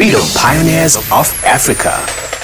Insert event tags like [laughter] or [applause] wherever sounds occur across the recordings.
Freedom Pioneers of Africa.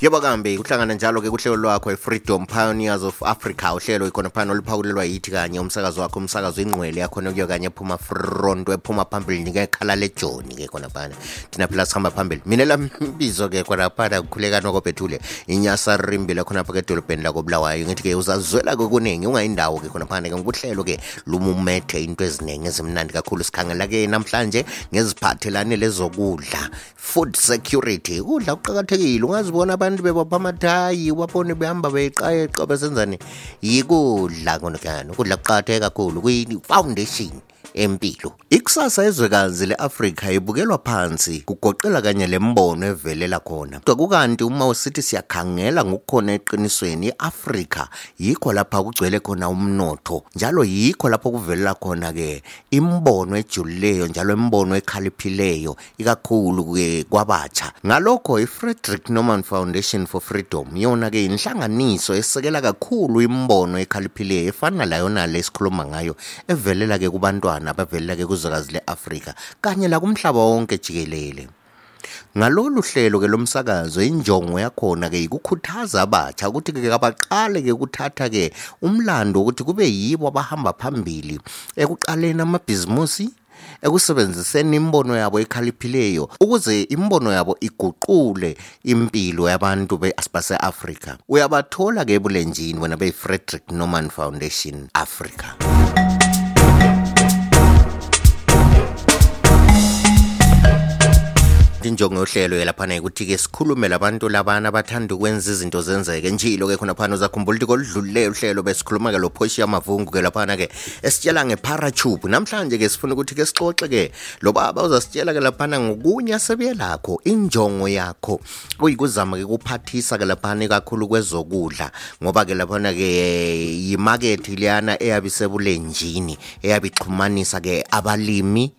Yebo kambi kuhlangana njalo ke kuhlelo lwakho i-freedom pioneers of africa. Uhlelo ikhona phana oluphakulelwa yithi kanye umsakazo wakho umsakazo ingqwele yakhona kuyo kanye ephuma front ephuma phambili nike khala lejoni ke khona phana. Thina phela sihamba phambili. Mina lambizo ke khona phana kukhuleka nokobethule inyasa rimbile khona phaka edolobheni lakobulawayo. Ngithi ke uzazwela ke kuningi ungayindawo ke khona phana ke ngokuhlelo-ke lumumethe into eziningi ezimnandi kakhulu sikhangela ke namhlanje ngeziphathelane lezokudla. Food security ukudla kuqakathekile ungazibona abantu bebopha amathayi ubabone behamba beyiqayeqa besenzani? Yikudla konokana ukudla kuqakatheke kakhulu. Kuyi-foundation empilo. Ikusasa ezwekazi le-afrika ibukelwa phansi kugoqela kanye lembono evelela khona. Kodwa kukanti uma usithi siyakhangela ngokukhona eqinisweni i-afrika yikho lapha kugcwele khona umnotho njalo yikho lapho kuvelela khona-ke imbono ejulileyo njalo imbono ekhaliphileyo ikakhulu-ke kwabatsha. Ngalokho i-frederick norman foundation for freedom yona-ke inhlanganiso esekela kakhulu imbono ekhaliphileyo efana layona le esikhuluma ngayo evelela-ke kubantwana abavelela-ke kuzwekazi le-afrika kanye lakumhlaba wonke jikelele. Ngalolu hlelo ke lomsakazo injongo yakhona ke ikukhuthaza abatsha ukuthi ke abaqale ke ukuthatha ke umlando ukuthi kube yibo abahamba phambili ekuqaleni amabhizimusi ekusebenziseni imbono yabo ekhaliphileyo ukuze imbono yabo iguqule impilo yabantu base-afrika. Uyabathola ke ebulenjini wena beyi-frederick norman foundation africa injongo yohlelo yelaphana ukuthi-ke sikhulume labantu labana abathanda ukwenza izinto zenzeke. Njilo-ke khonaphana uzakhumbula ukuthi koludlulileyo uhlelo besikhuluma-ke lo phoshiya mavungu-ke laphana-ke esitshela ngeparatube namhlanje-ke sifuna ukuthi-ke sixoxe-ke lo baba uzasitshela-ke laphana ngokunye asebuye lakho injongo yakho. Kuyikuzama-ke kuphathisa-ke laphana kakhulu kwezokudla ngoba-ke laphana-ke yimakethi leyana eyabe isebulenjini eyabe ixhumanisa-ke abalimi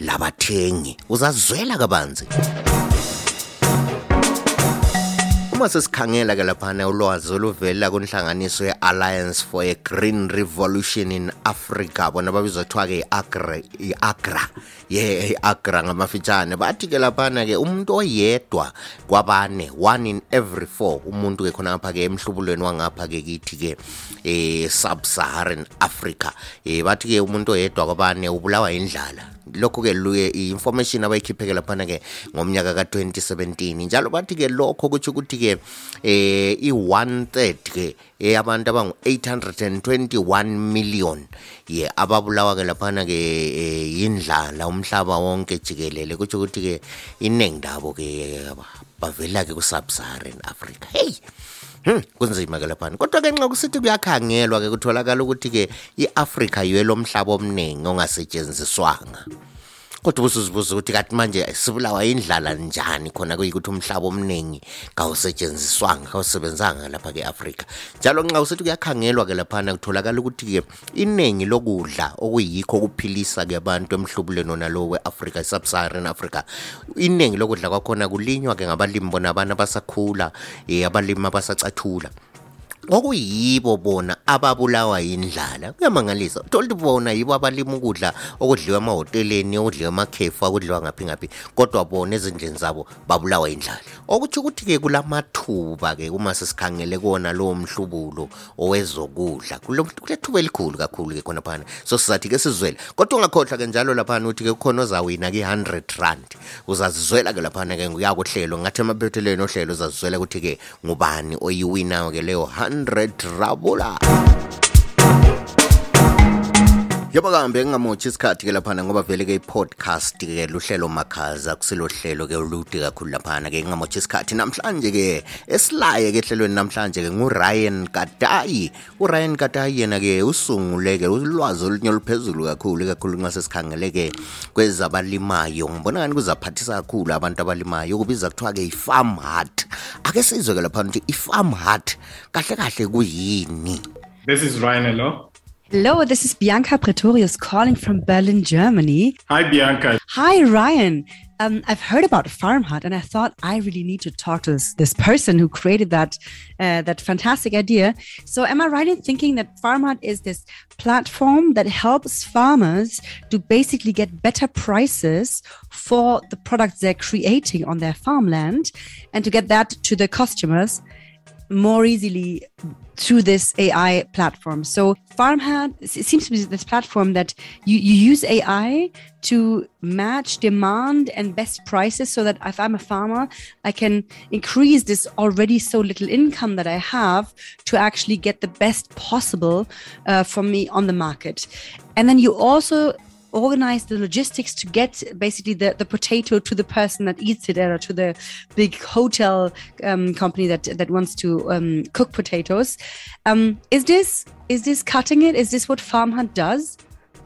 labathengi. Uzazwela kabanzi. Uma sesikhangela ke laphana ulwazi oluvela kunhlanganiso ye-alliance for a green revolution in africa bona babizwa kuthiwa-ke i-agra ye i-agra ngamafitshane bathi ke laphana ke umuntu oyedwa kwabane one in every four umuntu ke khonapha ke emhlubulweni wangapha ke kithi ke eh sub-saharan africa. Eh bathi ke umuntu oyedwa kwabane ubulawa indlala lokhu-ke i-information abayikhiphe-ke laphana-ke ngomnyaka ka-2017 njalo bathi-ke lokho kutsho ukuthi-ke eh i-one third-ke eyabantu eh, abangu-821 million ye ababulawa-ke laphana-ke eh, yindlala umhlaba wonke jikelele. Kutsho ukuthi-ke iningi labo-ke eh, bavela-ke ku-subsaharan africa. Heyi Hmm, kunzima ke laphana. Kodwa ke nxa kusithi kuyakhangelwa ke kutholakala ukuthi ke i-Afrika yiyo lomhlaba omningi ongasetshenziswanga. Kodwa ubusuzibuza ukuthi kathi manje sibulawa indlala njani khona kuyikuthi umhlaba omningi kawusetshenziswanga kawusebenzanga lapha ke-afrika njalo nxa usithi kuyakhangelwa ke laphana kutholakala ukuthi-ke iningi lokudla okuyikho kuphilisa-ke abantu emhlubulweni onalowo we-afrika i-sub-saharan africa iningi lokudla kwakhona kulinywa-ke ngabalimi bona abantu abasakhula um abalimi abasacathula. Okuyibo bona ababulawa yindlala kuyamangalisa uthola ukuthi bona yibo abalima ukudla okudliwa emahoteleni okudliwa emakhefu akudliwa ngaphi ngaphi kodwa bona ezindlini zabo babulawa yindlala. Okutsho ukuthi-ke kulamathuba-ke uma sesikhangele kona lowo mhlubulo owezokudla. Kulethuba elikhulu kakhulu-ke khona phana so sizathi-ke sizwele kodwa ungakhohlwa-ke njalo laphana ukuthi-ke kukhona ozawina-ke i-hundred rand uzazizwela-ke laphana-ke kuyakuhlelo ngathi emaphethelweni ohlelo uzazizwela ukuthi-ke ngubani oyiwinayo-ke leyo 100 rabula yobakambe ngingamotshi isikhathi-ke laphana ngoba vele-ke i-podcast-ke luhlelo makhaza kusilohlelo-ke olude kakhulu laphana-ke. Ngingamotshi isikhathi namhlanje-ke esilaye-ke ehlelweni namhlanje-ke nguryan katayi. Uryan katayi yena-ke usungule-ke ulwazi olunye oluphezulu kakhulu kakhulu nxa sesikhangeleke kwezabalimayo ngibona ngani kuzaphathisa kakhulu abantu abalimayo ukubiza kuthiwa-ke i-farm heart. Ake sizwe ke laphana ukuthi i-Farm Hut kahle kahle kuyini This is Ryan. Hello. Hello, this is Bianca Pretorius calling from Berlin, Germany. Hi, Bianca. Hi, Ryan. Um, I've heard about Farm Hut, and I thought I really need to talk to this, this person who created that uh, that fantastic idea. So, am I right in thinking that Farm Hut is this platform that helps farmers to basically get better prices for the products they're creating on their farmland, and to get that to the customers more easily through this AI platform. So Farm Hut it seems to be this platform that you, you use AI to match demand and best prices so that if I'm a farmer, I can increase this already so little income that I have to actually get the best possible uh, for me on the market. And then you also organize the logistics to get basically the, the potato to the person that eats it or to the big hotel um, company that that wants to um, cook potatoes. Um, is this is this cutting it? Is this what Farm Hut does?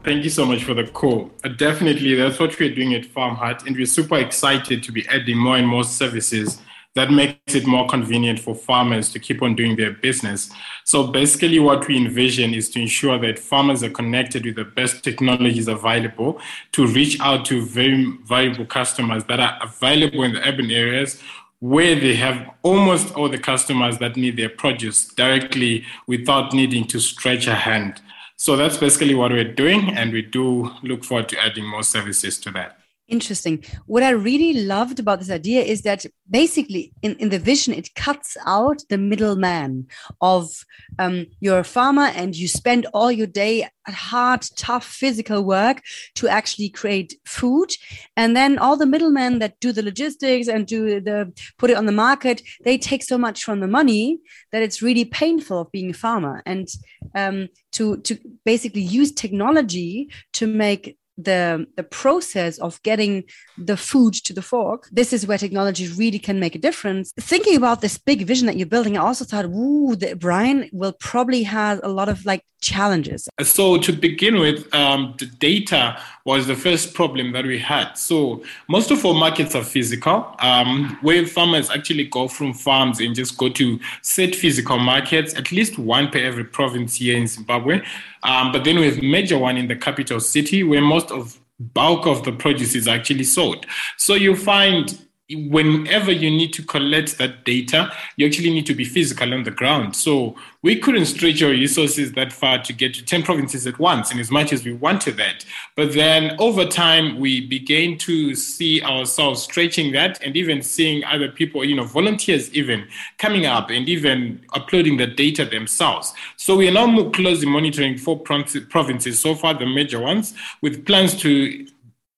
Thank you so much for the call. Uh, definitely, that's what we're doing at Farm Hut, and we're super excited to be adding more and more services that makes it more convenient for farmers to keep on doing their business. So basically, what we envision is to ensure that farmers are connected with the best technologies available to reach out to very valuable customers that are available in the urban areas where they have almost all the customers that need their produce directly without needing to stretch a hand. So that's basically what we're doing, and we do look forward to adding more services to that. Interesting. What I really loved about this idea is that basically in, in the vision, it cuts out the middleman of um, you're a farmer and you spend all your day at hard, tough physical work to actually create food. And then all the middlemen that do the logistics and do the put it on the market, they take so much from the money that it's really painful of being a farmer. And um, to to basically use technology to make the the process of getting the food to the fork. This is where technology really can make a difference. Thinking about this big vision that you're building i also thought ooh that Ryan will probably have a lot of like challenges. So to begin with um, the data was the first problem that we had. So most of our markets are physical. Um, where farmers actually go from farms and just go to set physical markets at least one per every province here in zimbabwe. Um, but then we have major one in the capital city where most of bulk of the produce is actually sold. So you find whenever you need to collect that data, you actually need to be physical on the ground. So we couldn't stretch our resources that far to get to 10 provinces at once, in as much as we wanted that. But then over time, we began to see ourselves stretching that and even seeing other people, you know, volunteers even coming up and even uploading the data themselves. So we are now more closely monitoring four provinces so far, the major ones, with plans to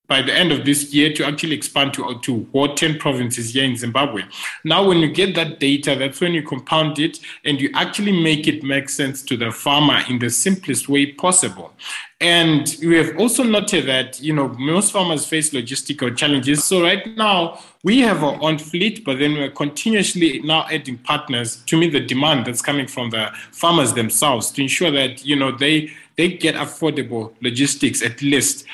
by the end of this year to actually expand to, to what 10 provinces here in Zimbabwe. Now, when you get that data, that's when you compound it and you actually make it make sense to the farmer in the simplest way possible. And we have also noted that, you know, most farmers face logistical challenges. So right now, we have our own fleet, but then we're continuously now adding partners to meet the demand that's coming from the farmers themselves to ensure that, you know, they they get affordable logistics at least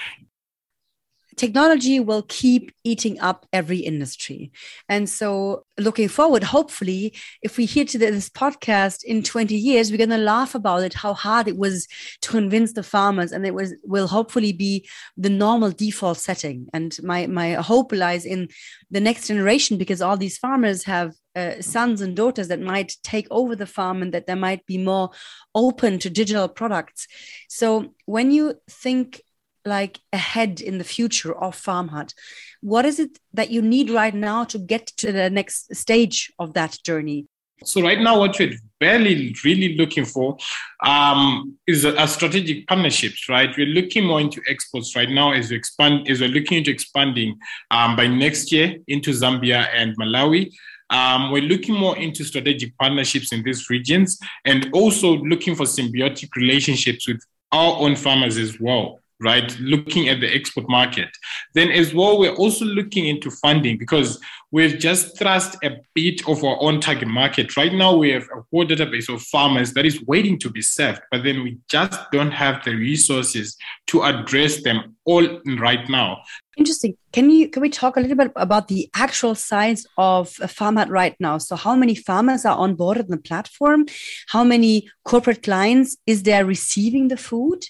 technology will keep eating up every industry. And so, looking forward, hopefully, if we hear to this podcast in 20 years, we're going to laugh about it, how hard it was to convince the farmers, and it was will hopefully be the normal default setting. And my my hope lies in the next generation because all these farmers have uh, sons and daughters that might take over the farm and that they might be more open to digital products. So when you think like ahead in the future of Farm Hut? What is it that you need right now to get to the next stage of that journey? So right now, what we're barely really looking for um, is a, a, strategic partnerships. Right, we're looking more into exports right now as we expand. As we're looking into expanding um, by next year into Zambia and Malawi. Um, we're looking more into strategic partnerships in these regions, and also looking for symbiotic relationships with our own farmers as well right? Looking at the export market. Then, as well, we're also looking into funding because we've just thrust a bit of our own target market. Right now, we have a whole database of farmers that is waiting to be served, but then we just don't have the resources to address them all right now. Interesting. Can you can we talk a little bit about the actual size of a Farm Hut right now? So, how many farmers are on board on the platform? How many corporate clients is there receiving the food?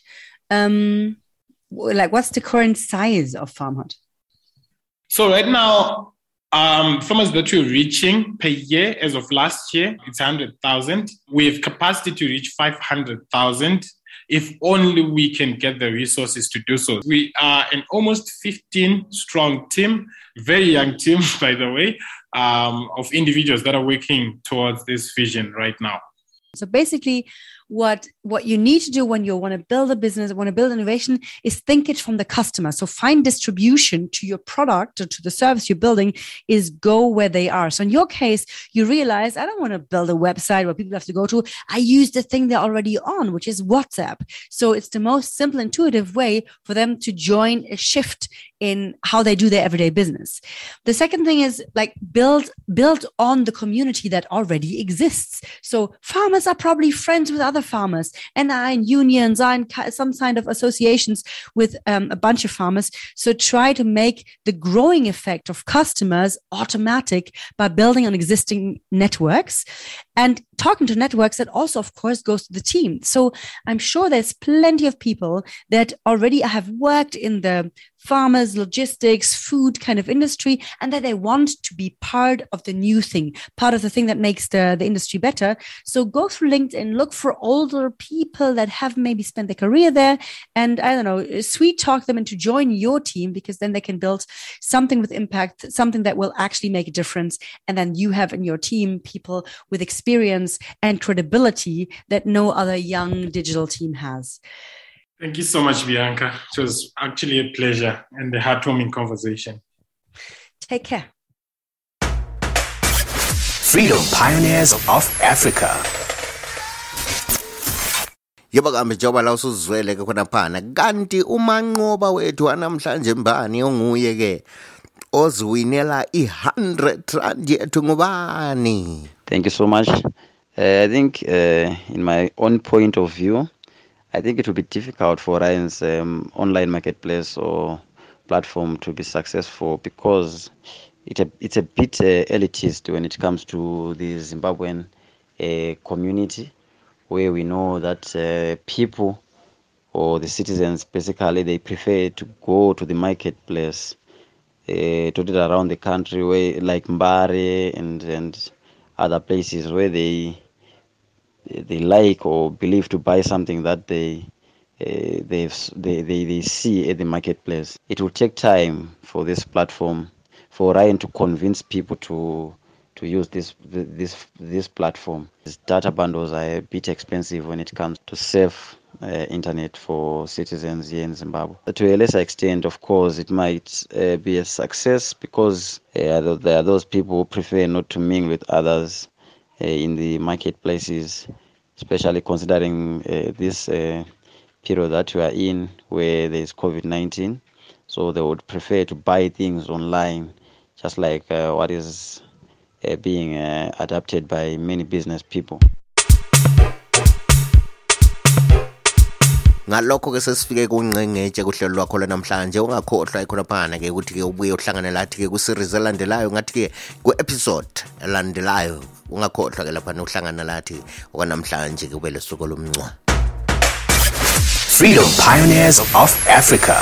Um, like what's the current size of Farm Hut? So right now, um, farmers that we're reaching per year, as of last year, it's 100,000. We have capacity to reach 500,000 if only we can get the resources to do so. We are an almost 15 strong team, very young team, [laughs] by the way, um, of individuals that are working towards this vision right now. So basically, what what you need to do when you want to build a business want to build innovation is think it from the customer so find distribution to your product or to the service you're building is go where they are so in your case you realize i don't want to build a website where people have to go to i use the thing they're already on which is whatsapp so it's the most simple intuitive way for them to join a shift in how they do their everyday business. The second thing is like build build on the community that already exists. So farmers are probably friends with other farmers and are in unions, are in some kind of associations with um, a bunch of farmers. So try to make the growing effect of customers automatic by building on existing networks and talking to networks that also of course goes to the team so i'm sure there's plenty of people that already have worked in the farmers, logistics, food kind of industry, and that they want to be part of the new thing, part of the thing that makes the, the industry better. So go through LinkedIn, look for older people that have maybe spent their career there, and I don't know, sweet talk them into join your team because then they can build something with impact, something that will actually make a difference. And then you have in your team people with experience and credibility that no other young digital team has. Thank you so much, Bianca. It was actually a pleasure and a heartwarming conversation. Take care. Freedom Pioneers of Africa. yebo kambe njengoba la usuzwele ke khona phana kanti umanqoba wethu anamhlanje mbani onguye ke oziwinela i-100 rand yethu ngubani Thank you so much. Uh, I think, uh, in my own point of view, I think it will be difficult for Ryan's um, online marketplace or platform to be successful because it it's a bit uh, elitist when it comes to the Zimbabwean uh, community, where we know that uh, people or the citizens basically they prefer to go to the marketplace uh, dotted around the country, where like Mbare and and other places where they they like or believe to buy something that they uh, they, they they see at the marketplace. It will take time for this platform, for Ryan to convince people to to use this this this platform. These data bundles are a bit expensive when it comes to safe uh, internet for citizens here in Zimbabwe. To a lesser extent, of course, it might uh, be a success because uh, there are those people who prefer not to mingle with others in the marketplaces, especially considering uh, this uh, period that we are in where there is COVID 19. So they would prefer to buy things online, just like what is being adapted by many business people. ngalokho-ke sesifike kungqengetshe kuhlelo lwakho lwanamhlanje ungakhohlwa ikhonaphana-ke ukuthi-ke ubuye uhlangane lathi-ke kwisirizi elandelayo ngathi-ke kwi-episode elandelayo. Ungakhohlwa-ke laphana uhlangana lathi okwanamhlanje-ke lesuku lomncwa. Freedom pioneers of africa.